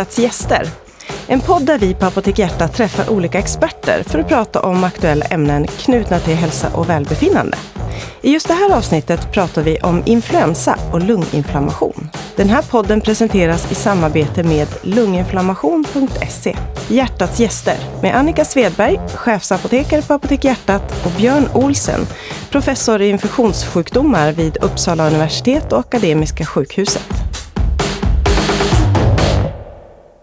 Hjärtats gäster. En podd där vi på Apotek Hjärta träffar olika experter för att prata om aktuella ämnen knutna till hälsa och välbefinnande. I just det här avsnittet pratar vi om influensa och lunginflammation. Den här podden presenteras i samarbete med lunginflammation.se. Hjärtats gäster med Annika Svedberg, chefsapotekare på Apotek Hjärtat och Björn Olsen, professor i infektionssjukdomar vid Uppsala universitet och Akademiska sjukhuset.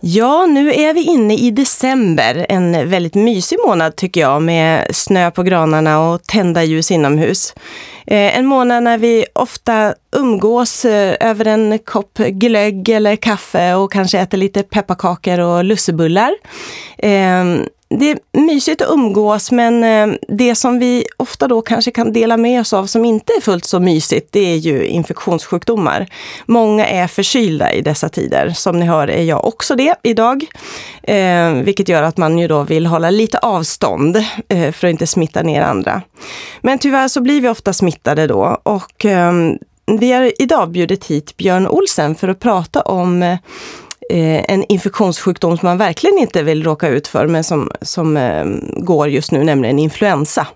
Ja, nu är vi inne i december, en väldigt mysig månad tycker jag med snö på granarna och tända ljus inomhus. Eh, en månad när vi ofta umgås eh, över en kopp glögg eller kaffe och kanske äter lite pepparkakor och lussebullar. Ehm, det är mysigt att umgås men eh, det som vi ofta då kanske kan dela med oss av som inte är fullt så mysigt, det är ju infektionssjukdomar. Många är förkylda i dessa tider. Som ni hör är jag också det idag. Eh, vilket gör att man ju då vill hålla lite avstånd eh, för att inte smitta ner andra. Men tyvärr så blir vi ofta smittade då och eh, vi har idag bjudit hit Björn Olsen för att prata om Eh, en infektionssjukdom som man verkligen inte vill råka ut för, men som, som eh, går just nu, nämligen influensa.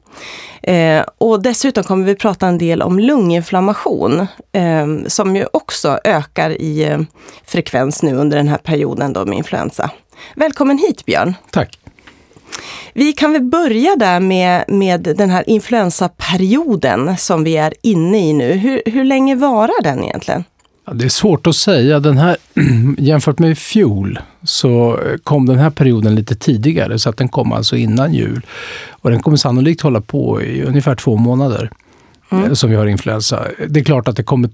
Eh, och dessutom kommer vi prata en del om lunginflammation, eh, som ju också ökar i eh, frekvens nu under den här perioden då med influensa. Välkommen hit Björn! Tack! Vi kan väl börja där med, med den här influensaperioden som vi är inne i nu. Hur, hur länge varar den egentligen? Ja, det är svårt att säga. Den här, jämfört med i fjol så kom den här perioden lite tidigare, så att den kom alltså innan jul. Och den kommer sannolikt hålla på i ungefär två månader. Mm. Eh, som vi har influensa. Det är klart att det kommer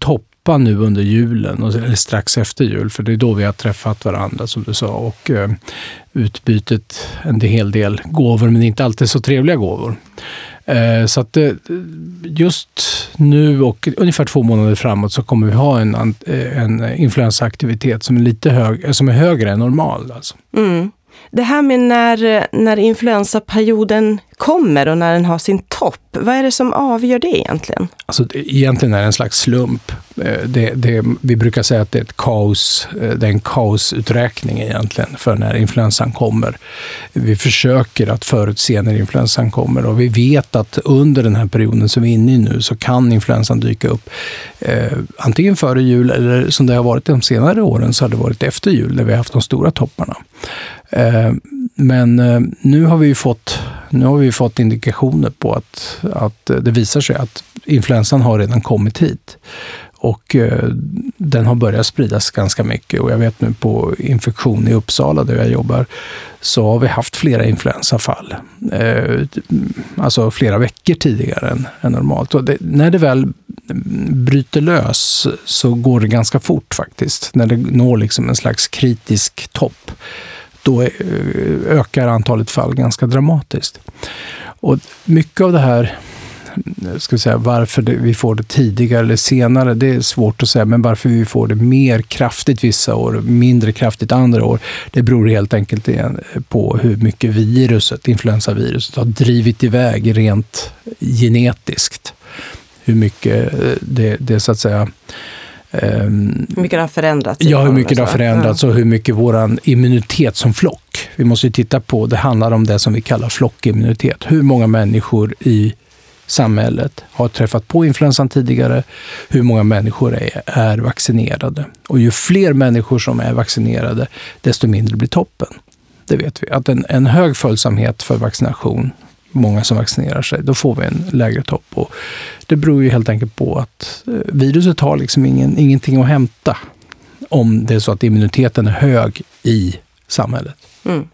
pappa nu under julen, eller strax efter jul, för det är då vi har träffat varandra som du sa. Och eh, utbytet en hel del gåvor, men inte alltid så trevliga gåvor. Eh, så att eh, just nu och ungefär två månader framåt så kommer vi ha en, eh, en influensaaktivitet som är lite hög, som är högre än normal. Alltså. Mm. Det här med när, när influensaperioden kommer och när den har sin topp, vad är det som avgör det egentligen? Alltså, egentligen är det en slags slump. Eh, det, det, vi brukar säga att det är ett kaos, eh, det är en kaosuträkning egentligen för när influensan kommer. Vi försöker att förutse när influensan kommer och vi vet att under den här perioden som vi är inne i nu så kan influensan dyka upp eh, antingen före jul eller som det har varit de senare åren så har det varit efter jul där vi har haft de stora topparna. Eh, men eh, nu har vi fått, nu har vi fått indikationer på att, att eh, det visar sig att influensan har redan kommit hit. Och den har börjat spridas ganska mycket. Och jag vet nu på infektion i Uppsala, där jag jobbar, så har vi haft flera influensafall. alltså flera veckor tidigare än, än normalt. Och det, när det väl bryter lös så går det ganska fort faktiskt. När det når liksom en slags kritisk topp då eh, ökar antalet fall ganska dramatiskt. Och mycket av det här, ska vi säga, varför det, vi får det tidigare eller senare, det är svårt att säga. Men varför vi får det mer kraftigt vissa år, mindre kraftigt andra år, det beror helt enkelt eh, på hur mycket viruset, influensaviruset, har drivit iväg rent genetiskt. Hur mycket eh, det, det så att säga Um, hur mycket det har förändrats? Ja, hur mycket det har förändrats och hur mycket vår immunitet som flock. Vi måste titta på, det handlar om det som vi kallar flockimmunitet. Hur många människor i samhället har träffat på influensan tidigare, hur många människor är, är vaccinerade. Och ju fler människor som är vaccinerade, desto mindre blir toppen. Det vet vi. Att en, en hög följsamhet för vaccination många som vaccinerar sig, då får vi en lägre topp. Och det beror ju helt enkelt på att eh, viruset har liksom ingen, ingenting att hämta om det är så att immuniteten är hög i samhället. Mm.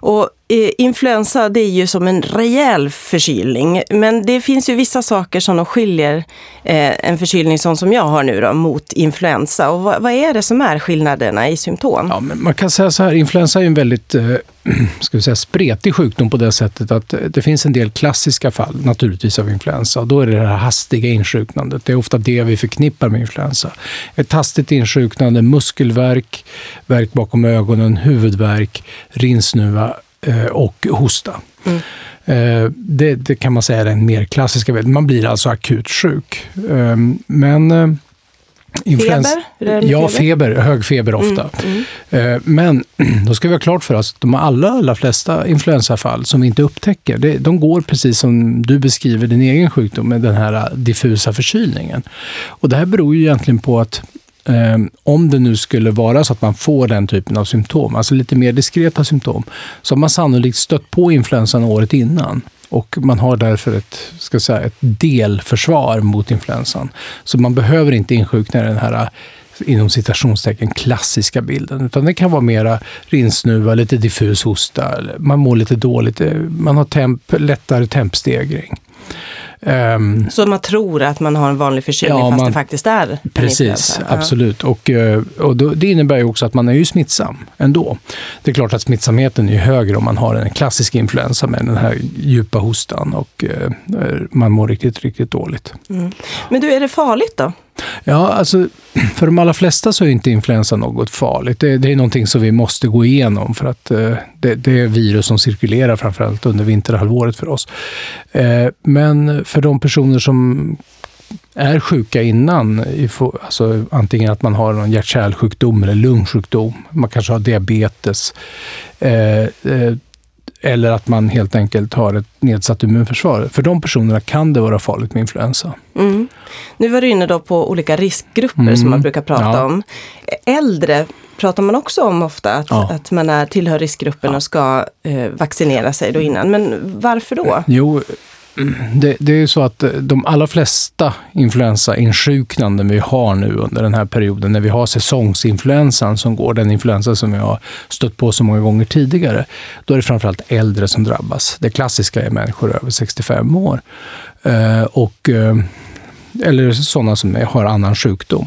Och eh, influensa det är ju som en rejäl förkylning. Men det finns ju vissa saker som skiljer eh, en förkylning sån som jag har nu då, mot influensa. Och vad, vad, är det som är skillnaderna i symptom? Ja, men man kan säga så här, influensa är en väldigt eh, ska vi säga, spretig sjukdom på det sättet att eh, det finns en del klassiska fall naturligtvis av influensa. Då är det det här hastiga insjuknandet. Det är ofta det vi förknippar med influensa. Ett hastigt insjuknande, muskelvärk, värk bakom ögonen, huvudvärk, rinsnuva eh, och hosta. Mm. Eh, det, det, kan man säga är den mer klassiska. Man blir alltså akut sjuk. Ehm, men eh, Influens feber? Ja, feber, hög feber ofta. Mm, mm. Men då ska vi ha klart för oss att de allra, allra flesta influensafall som vi inte upptäcker, de går precis som du beskriver din egen sjukdom med den här diffusa förkylningen. Och det här beror ju egentligen på att Ehm, om det nu skulle vara så att man får den typen av symptom, alltså lite mer diskreta symptom, så har man sannolikt stött på influensan året innan. Och man har därför ett, ska säga, ett delförsvar mot influensan. Så man behöver inte insjukna i den här inom citationstecken klassiska bilden. Utan det kan vara mera rinsnuva, lite diffus hosta, man mår lite dåligt, eh, man har temp, lättare tempstegring. Um, så man tror att man har en vanlig förkylning ja, fast man, det faktiskt är Precis, absolut. Och, eh, och då, det innebär ju också att man är ju smittsam ändå. Det är klart att smittsamheten är högre om man har en klassisk influensa med den här djupa hostan och uh, man mår riktigt, riktigt dåligt. Mm. Men du, är det farligt då? Ja, alltså för de allra flesta så är inte influensa något farligt. Det, det är någonting som vi måste gå igenom för att eh, det, det, är virus som cirkulerar framförallt under vinterhalvåret för oss. Eh, men för de personer som är sjuka innan, alltså antingen att man har någon hjärt-kärlsjukdom eller lungsjukdom, man kanske har diabetes, eh, eh, eller att man helt enkelt har ett nedsatt immunförsvar. För de personerna kan det vara farligt med influensa. Mm. Nu var du inne då på olika riskgrupper mm. som man brukar prata ja. om. Äldre pratar man också om ofta, att, ja. att man är, tillhör riskgruppen ja. och ska eh, vaccinera sig då innan. Men varför då? Jo, det, det, är så att eh, de allra flesta influensainsjuknanden vi har nu under den här perioden, när vi har säsongsinfluensan som går, den influensa som vi har stött på så många gånger tidigare, då är det framförallt äldre som drabbas. Det klassiska är människor över 65 år. Eh, och, eh, eller sådana som har annan sjukdom.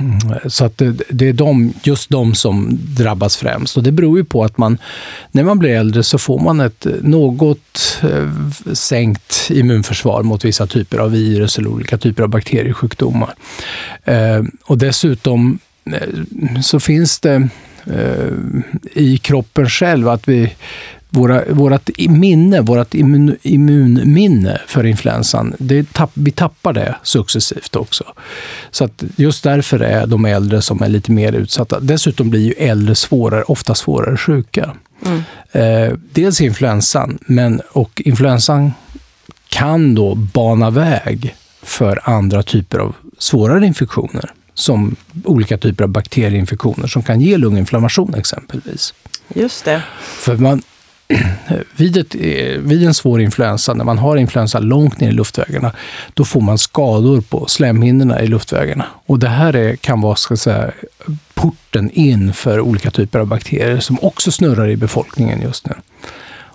Mm, så att det, det, är de, just de som drabbas främst. Och det beror ju på att man, när man blir äldre så får man ett eh, något eh, sänkt immunförsvar mot vissa typer av virus eller olika typer av bakteriesjukdomar. Eh, och dessutom så finns det i kroppen själv att vi våra, vårat minne, vårt immun, immunminne för influensan, det tapp, vi tappar det successivt också. Så att just därför är de äldre som är lite mer utsatta. Dessutom blir ju äldre svårare, ofta svårare sjuka. Mm. Eh, dels influensan, men och influensan kan då bana väg för andra typer av svårare infektioner som olika typer av bakterieinfektioner som kan ge lunginflammation exempelvis. Just det. För man, vid, ett, vid en svår influensa, när man har influensa långt ner i luftvägarna, då får man skador på slemhinnorna i luftvägarna. Och det här är, kan vara ska säga, porten in för olika typer av bakterier som också snurrar i befolkningen just nu.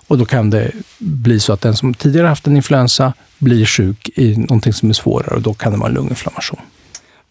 Och då kan det bli så att den som tidigare haft en influensa blir sjuk i någonting som är svårare och då kan det vara en lunginflammation.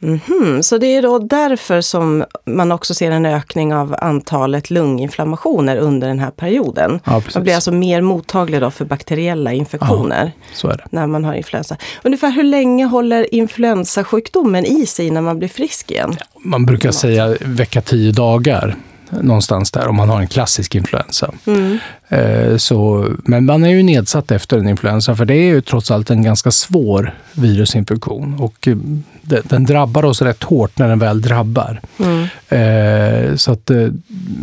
Mm -hmm. Så det är då därför som man också ser en ökning av antalet lunginflammationer under den här perioden. Ja, man blir alltså mer mottaglig då för bakteriella infektioner ja, när man har influensa. Ungefär hur länge håller influensasjukdomen i sig när man blir frisk igen? Man brukar säga vecka tio dagar någonstans där om man har en klassisk influensa. Mm. Eh, så, men man är ju nedsatt efter en influensa för det är ju trots allt en ganska svår virusinfektion och eh, den drabbar oss rätt hårt när den väl drabbar. Mm. Eh, så att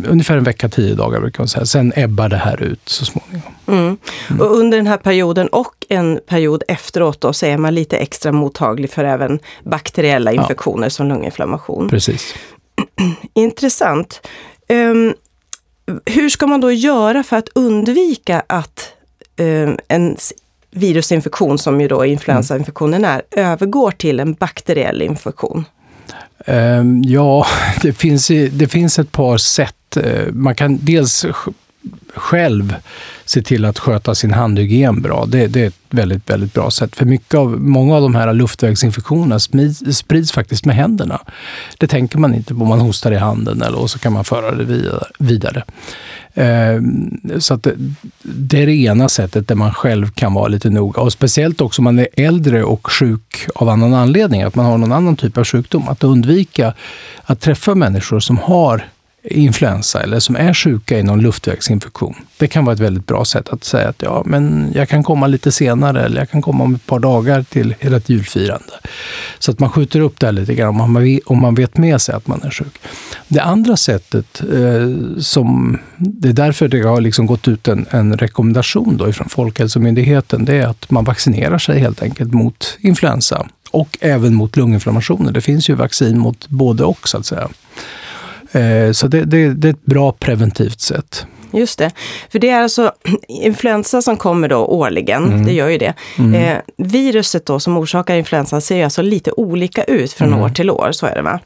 ungefär en vecka, tio dagar brukar man säga. Sen ebbar det här ut så småningom. Mm. Mm. Och under den här perioden och en period efteråt då, så är man lite extra mottaglig för även bakteriella infektioner ja. som lunginflammation. Precis. Intressant. Um, hur ska man då göra för att undvika att um, en virusinfektion, som ju då influensainfektionen är, övergår till en bakteriell infektion? Um, ja, det finns, det finns ett par sätt. Eh, man kan dels själv se till att sköta sin handhygien bra. Det, det, är ett väldigt, väldigt bra sätt. För mycket av, många av de här luftvägsinfektionerna sprids, sprids faktiskt med händerna. Det tänker man inte på. Man hostar i handen eller och så kan man föra det vidare. Ehm, så att det, det är det ena sättet där man själv kan vara lite noga. Och speciellt också om man är äldre och sjuk av annan anledning, att man har någon annan typ av sjukdom. Att undvika att träffa människor som har influensa eller som är sjuka i någon luftvägsinfektion. Det kan vara ett väldigt bra sätt att säga att ja, men jag kan komma lite senare eller jag kan komma om ett par dagar till ert julfirande. Så att man skjuter upp det här lite grann om man, om man vet med sig att man är sjuk. Det andra sättet, eh, som, det är därför det har liksom gått ut en, en rekommendation då ifrån Folkhälsomyndigheten, det är att man vaccinerar sig helt enkelt mot influensa och även mot lunginflammationer. Det finns ju vaccin mot både och så att säga. Eh, så det, det, det är ett bra preventivt sätt. Just det. För det är alltså influensa som kommer då årligen, mm. det gör ju det. Mm. Eh, viruset då som orsakar influensan ser alltså lite olika ut från mm. år till år, så är det va?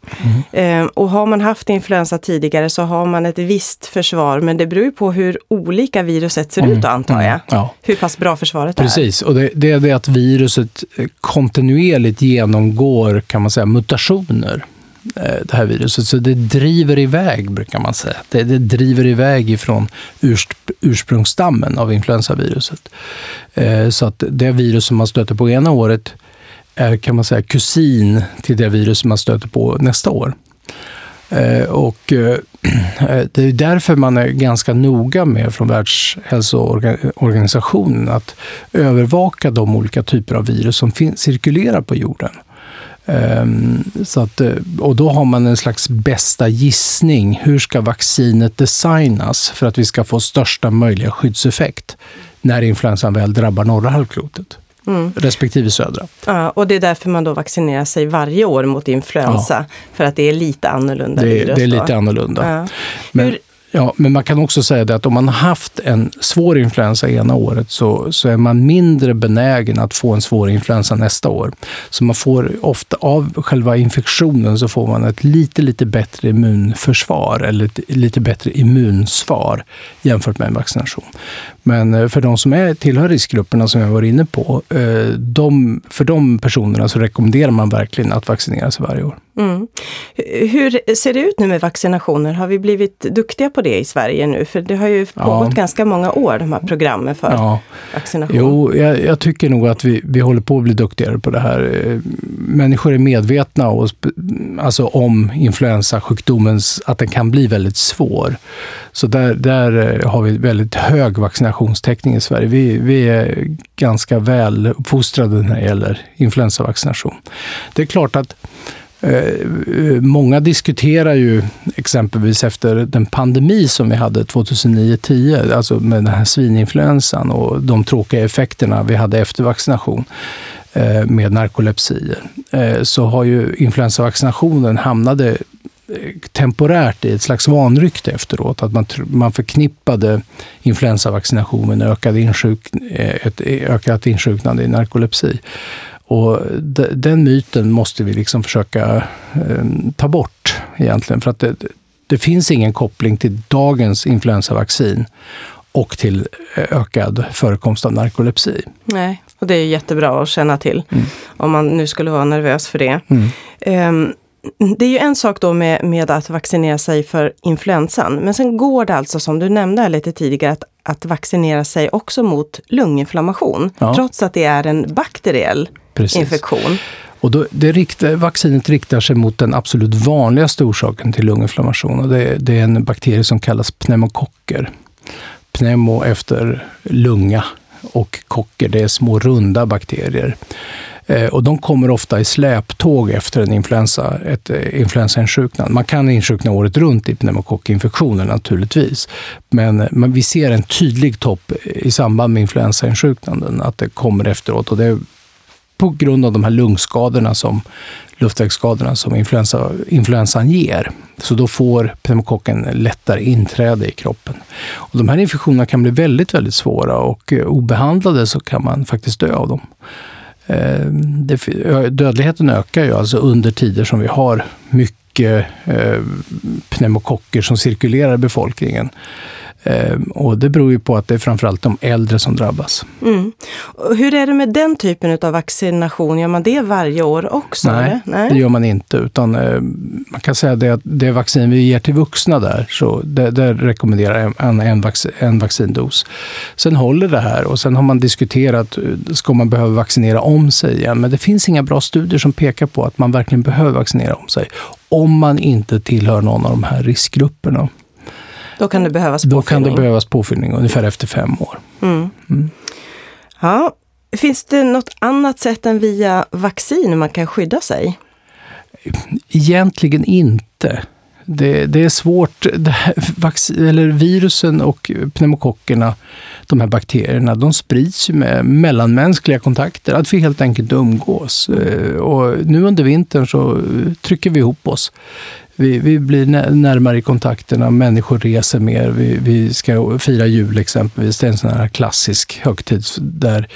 Mm. Eh, och har man haft influensa tidigare så har man ett visst försvar, men det beror ju på hur olika viruset ser ut då, mm. antar jag. Mm. Ja. Hur pass bra försvaret Precis. är. Precis, och det, det är det att viruset kontinuerligt genomgår, kan man säga, mutationer. Eh, det här viruset. Så det driver iväg, brukar man säga. Det, det driver iväg ifrån ursprungsstammen av influensaviruset. Eh, så att det virus som man stöter på ena året är, kan man säga, kusin till det virus som man stöter på nästa år. Eh, och det är därför man är ganska noga med från Världshälsoorganisationen att övervaka de olika typer av virus som cirkulerar på jorden. Ehm, så att, eh, och då har man en slags bästa gissning. Hur ska vaccinet designas för att vi ska få största möjliga skyddseffekt när influensan väl drabbar norra halvklotet? Mm. respektive södra. Ja, och det är därför man då vaccinerar sig varje år mot influensa, ja. för att det är lite annorlunda det, virus. Det är lite annorlunda. Ja. Men, Hur, Ja, men man kan också säga det att om man har haft en svår influensa ena året så, så är man mindre benägen att få en svår influensa nästa år. Så man får ofta av själva infektionen så får man ett lite, lite bättre immunförsvar eller ett lite bättre immunsvar jämfört med en vaccination. Men eh, för de som är, tillhör riskgrupperna som jag var inne på, eh, de, för de personerna så rekommenderar man verkligen att vaccinera sig varje år. Mm. Hur ser det ut nu med vaccinationer? Har vi blivit duktiga på det i Sverige nu? För det har ju pågått ja. ganska många år, de här programmen för ja. vaccination. Jo, jag, jag, tycker nog att vi, vi håller på att bli duktigare på det här. Eh, människor är medvetna och, alltså om influensasjukdomens, att den kan bli väldigt svår. Så där, där har vi väldigt hög vaccinationstäckning i Sverige. Vi, vi är ganska väl uppfostrade när det gäller influensavaccination. Det är klart att Eh, Eh, eh, många diskuterar ju exempelvis efter den pandemi som vi hade 2009-10, alltså med den här svininfluensan och de tråkiga effekterna vi hade efter vaccination eh, med narkolepsier, så har ju influensavaccinationen hamnade temporärt i ett slags vanrykte efteråt. Att man, man förknippade influensavaccination med ökad insjuk, ett ökat insjuknande i narkolepsi. Och den myten måste vi liksom försöka eh, ta bort egentligen. För att det, det finns ingen koppling till dagens influensavaccin och till eh, ökad förekomst av narkolepsi. Nej, och det är jättebra att känna till mm. om man nu skulle vara nervös för det. Mm. Um, det är ju en sak då med, med att vaccinera sig för influensan, men sen går det alltså som du nämnde lite tidigare att, att vaccinera sig också mot lunginflammation, ja. trots att det är en bakteriell Precis. infektion. Och då, det riktar, vaccinet riktar sig mot den absolut vanligaste orsaken till lunginflammation. Och det, det är en bakterie som kallas pneumokocker. Pneumo efter lunga och kocker, det är små runda bakterier. Eh, och de kommer ofta i släptåg efter en influensa, ett eh, influensainsjuknande. Man kan insjukna året runt i pneumokockinfektioner naturligtvis. Men, men vi ser en tydlig topp i samband med influensainsjuknanden, att det kommer efteråt. Och det på grund av de här lungskadorna som luftvägsskadorna som influensa, influensan ger. Så då får pneumokocken lättare inträde i kroppen. Och de här infektionerna kan bli väldigt, väldigt svåra och eh, obehandlade så kan man faktiskt dö av dem. Eh, dödligheten ökar ju alltså under tider som vi har mycket eh, pneumokocker som cirkulerar i befolkningen. Ehm, och det beror ju på att det är framförallt de äldre som drabbas. Mm. Hur är det med den typen av vaccination? Gör man det varje år också? Nej, Nej? det gör man inte. Utan eh, man kan säga det att det vaccin vi ger till vuxna där, så det, det rekommenderar en, en, en vaccindos. Sen håller det här och sen har man diskuterat, eh, ska man behöva vaccinera om sig igen? Men det finns inga bra studier som pekar på att man verkligen behöver vaccinera om sig. Om man inte tillhör någon av de här riskgrupperna. Då kan det behövas påfyllning? Då kan det behövas påfyllning ungefär efter fem år. Mm. Mm. Ja, Finns det något annat sätt än via vaccin man kan skydda sig? Egentligen inte. Det, det, är svårt. Det här, eller virusen och pneumokockerna, de här bakterierna, de sprids ju med mellanmänskliga kontakter. Att vi helt enkelt umgås. Eh, och nu under vintern så trycker vi ihop oss. Vi, vi blir närmare i kontakterna, människor reser mer. Vi, vi ska fira jul exempelvis. Det är en sån här klassisk högtid där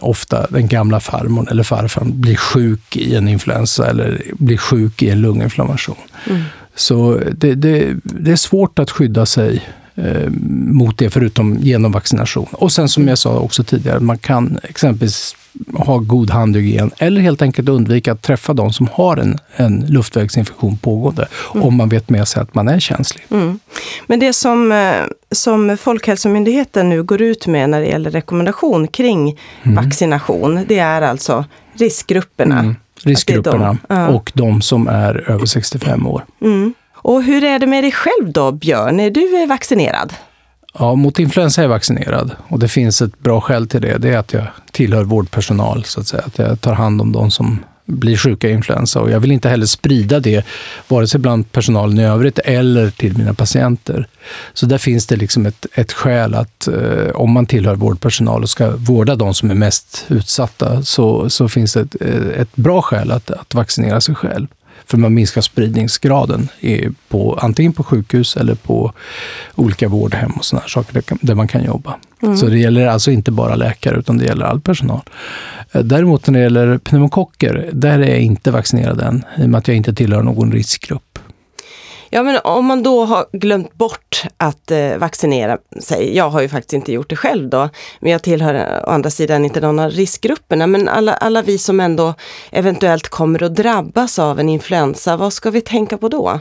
ofta den gamla farmor eller farfarn blir sjuk i en influensa eller blir sjuk i en lunginflammation. Mm. Så det, det, det, är svårt att skydda sig eh, mot det, förutom genom vaccination. Och sen som jag sa också tidigare, man kan exempelvis ha god handhygien eller helt enkelt undvika att träffa de som har en, en luftvägsinfektion pågående, mm. om man vet med sig att man är känslig. Mm. Men det som, eh, som Folkhälsomyndigheten nu går ut med när det gäller rekommendation kring mm. vaccination, det är alltså riskgrupperna. Mm riskgrupperna de, och de som är över 65 år. Och hur är det med dig själv då, Björn? Är du eh, vaccinerad? Ja, mot influensa är jag vaccinerad och det finns ett bra skäl till det. Det är att jag tillhör vårdpersonal, så att säga. Att jag tar hand om de som blir sjuka i influensa. Och jag vill inte heller sprida det, vare sig bland personalen i övrigt eller till mina patienter. Så där finns det liksom ett, ett skäl att eh, om man tillhör vårdpersonal och ska vårda de som är mest utsatta, så, så finns det ett, eh, ett bra skäl att, att vaccinera sig själv. För man minskar spridningsgraden på, antingen på sjukhus eller på olika vårdhem och sådana saker där man kan jobba. Mm. Så det gäller alltså inte bara läkare utan det gäller all personal. Eh, däremot när det gäller pneumokocker, där är jag inte vaccinerad än i och med att jag inte tillhör någon riskgrupp. Ja, men om man då har glömt bort att eh, vaccinera sig. Jag har ju faktiskt inte gjort det själv då, men jag tillhör å andra sidan inte någon av riskgrupperna. Men alla, alla vi som ändå eventuellt kommer att drabbas av en influensa, vad ska vi tänka på då?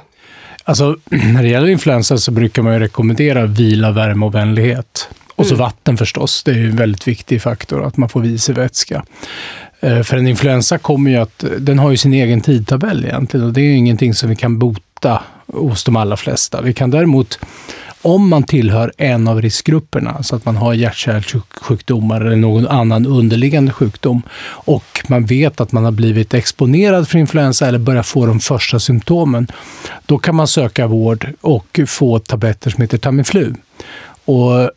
Alltså, när det gäller influensa så brukar man ju rekommendera vila, värme och vänlighet. Och så mm. vatten förstås. Det är ju en väldigt viktig faktor, att man får i sig vätska. Eh, för en influensa kommer ju att, den har ju sin egen tidtabell egentligen och det är ju ingenting som vi kan bota hos de allra flesta. Vi kan däremot, om man tillhör en av riskgrupperna, så att man har hjärt-kärlsjukdomar eller någon annan underliggande sjukdom och man vet att man har blivit exponerad för influensa eller börjar få de första symptomen, då kan man söka vård och få tabletter som heter Tamiflu. Och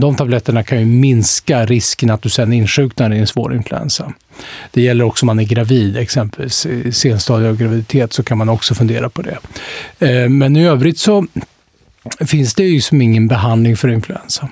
de tabletterna kan ju minska risken att du sen insjuknar i en svår influensa. Det gäller också om man är gravid, exempelvis i senstadiet av graviditet så kan man också fundera på det. Eh, men i övrigt så finns det ju som ingen behandling för influensa.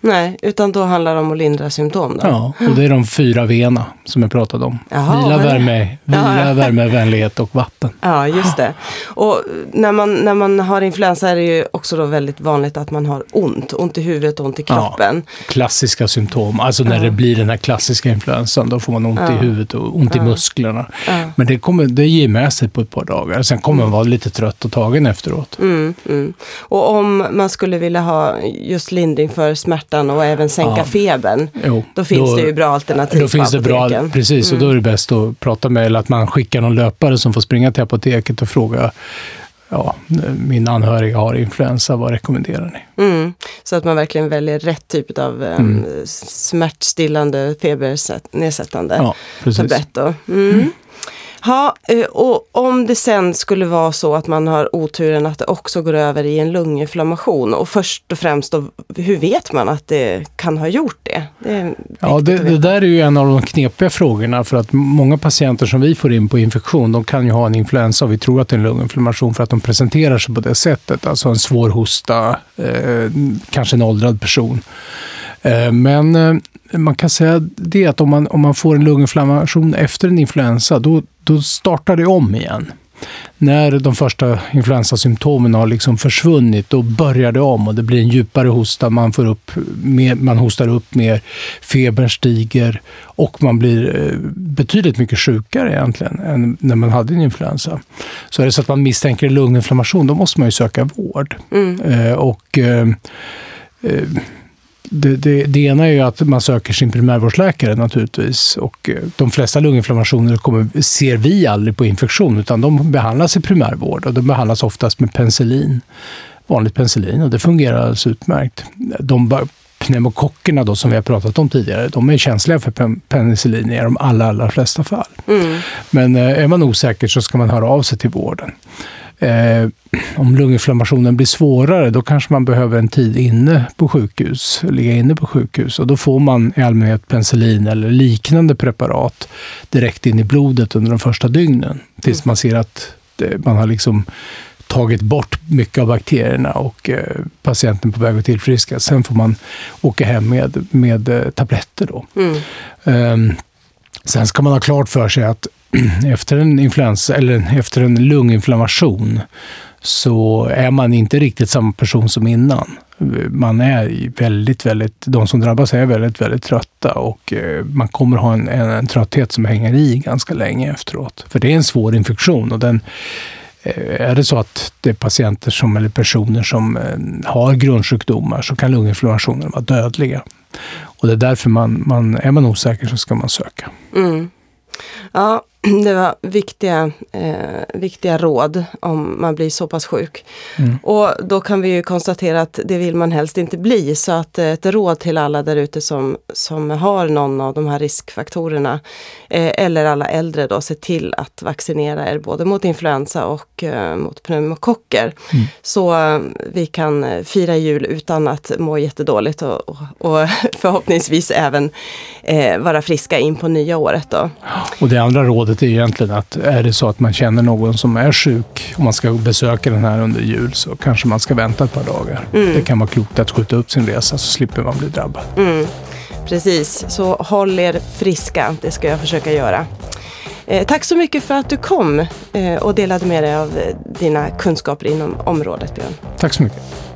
Nej, utan då handlar det om att lindra symptom? Då. Ja, och det är de fyra V'na som jag pratade om. Jaha, vila, värme, vila ja. värme, vänlighet och vatten. Ja, just det. Och när man, när man har influensa är det ju också då väldigt vanligt att man har ont. Ont i huvudet och ont i kroppen. Ja, klassiska symptom. Alltså när ja. det blir den här klassiska influensan, då får man ont i huvudet och ont i musklerna. Men det, kommer, det ger med sig på ett par dagar. Sen kommer man vara lite trött och tagen efteråt. Mm, mm. Och om man skulle vilja ha just lindring för smärta smärtan och även sänka ja. febern. Jo, då finns då, det ju bra alternativ då finns det bra, Precis, mm. och då är det bäst att prata med, eller att man skickar någon löpare som får springa till apoteket och fråga ja, min anhöriga har influensa, vad rekommenderar ni? Mm, så att man verkligen väljer rätt typ av um, mm. smärtstillande, febernedsättande ja, tablett. Mm. Ja, eh, och om det sen skulle vara så att man har oturen att det också går över i en lunginflammation och först och främst då, hur vet man att det kan ha gjort det? det ja, det, det, där är ju en av de knepiga frågorna för att många patienter som vi får in på infektion, de kan ju ha en influensa och vi tror att det är en lunginflammation för att de presenterar sig på det sättet, alltså en svår hosta, eh, kanske en åldrad person. Eh, men eh, man kan säga det att om man, om man får en lunginflammation efter en influensa, då, då startar det om igen. När de första influensasymptomen har liksom försvunnit, då börjar det om och det blir en djupare hosta. Man, får upp mer, man hostar upp mer, febern stiger och man blir eh, betydligt mycket sjukare egentligen än när man hade en influensa. Så är det så att man misstänker lunginflammation, då måste man ju söka vård. Mm. Eh, och eh, eh det, det, det, ena är ju att man söker sin primärvårdsläkare naturligtvis. Och eh, de flesta lunginflammationer kommer, ser vi aldrig på infektion, utan de behandlas i primärvård och de behandlas oftast med penicillin. Vanligt penicillin och det fungerar alldeles utmärkt. De pneumokockerna då, som vi har pratat om tidigare, de är känsliga för penicillin i de allra, allra flesta fall. Mm. Men eh, är man osäker så ska man höra av sig till vården. Eh, om lunginflammationen blir svårare, då kanske man behöver en tid inne på sjukhus, ligga inne på sjukhus. Och då får man i allmänhet penicillin eller liknande preparat direkt in i blodet under de första dygnen. Tills man ser att man har liksom tagit bort mycket av bakterierna och eh, patienten på väg att tillfriska. Sen får man åka hem med, med eh, tabletter. Då. Mm. Um, sen ska man ha klart för sig att efter en influensa eller efter en lunginflammation så är man inte riktigt samma person som innan. Man är väldigt, väldigt, de som drabbas är väldigt, väldigt trötta och eh, man kommer ha en, en, en trötthet som hänger i ganska länge efteråt. För det är en svår infektion och den, eh, är det så att det är patienter som, eller personer som eh, har grundsjukdomar så kan lunginflammationen vara dödliga. Och det är därför man, man är man osäker så ska man söka. Mm. Ja, det var viktiga, eh, viktiga råd om man blir så pass sjuk. Mm. Och då kan vi ju konstatera att det vill man helst inte bli. Så att ett råd till alla där ute som, som har någon av de här riskfaktorerna eh, eller alla äldre då, se till att vaccinera er både mot influensa och eh, mot pneumokocker. Mm. Så eh, vi kan eh, fira jul utan att må jättedåligt och, och, och förhoppningsvis även eh, vara friska in på nya året. Då. Och det andra rådet rådet är egentligen att är det så att man känner någon som är sjuk och man ska besöka den här under jul så kanske man ska vänta ett par dagar. Mm. Det kan vara klokt att skjuta upp sin resa så slipper man bli drabbad. Mm. Precis, så håll er friska. Det ska jag försöka göra. Eh, tack så mycket för att du kom eh, och delade med dig av eh, dina kunskaper inom området, Björn. Tack så mycket.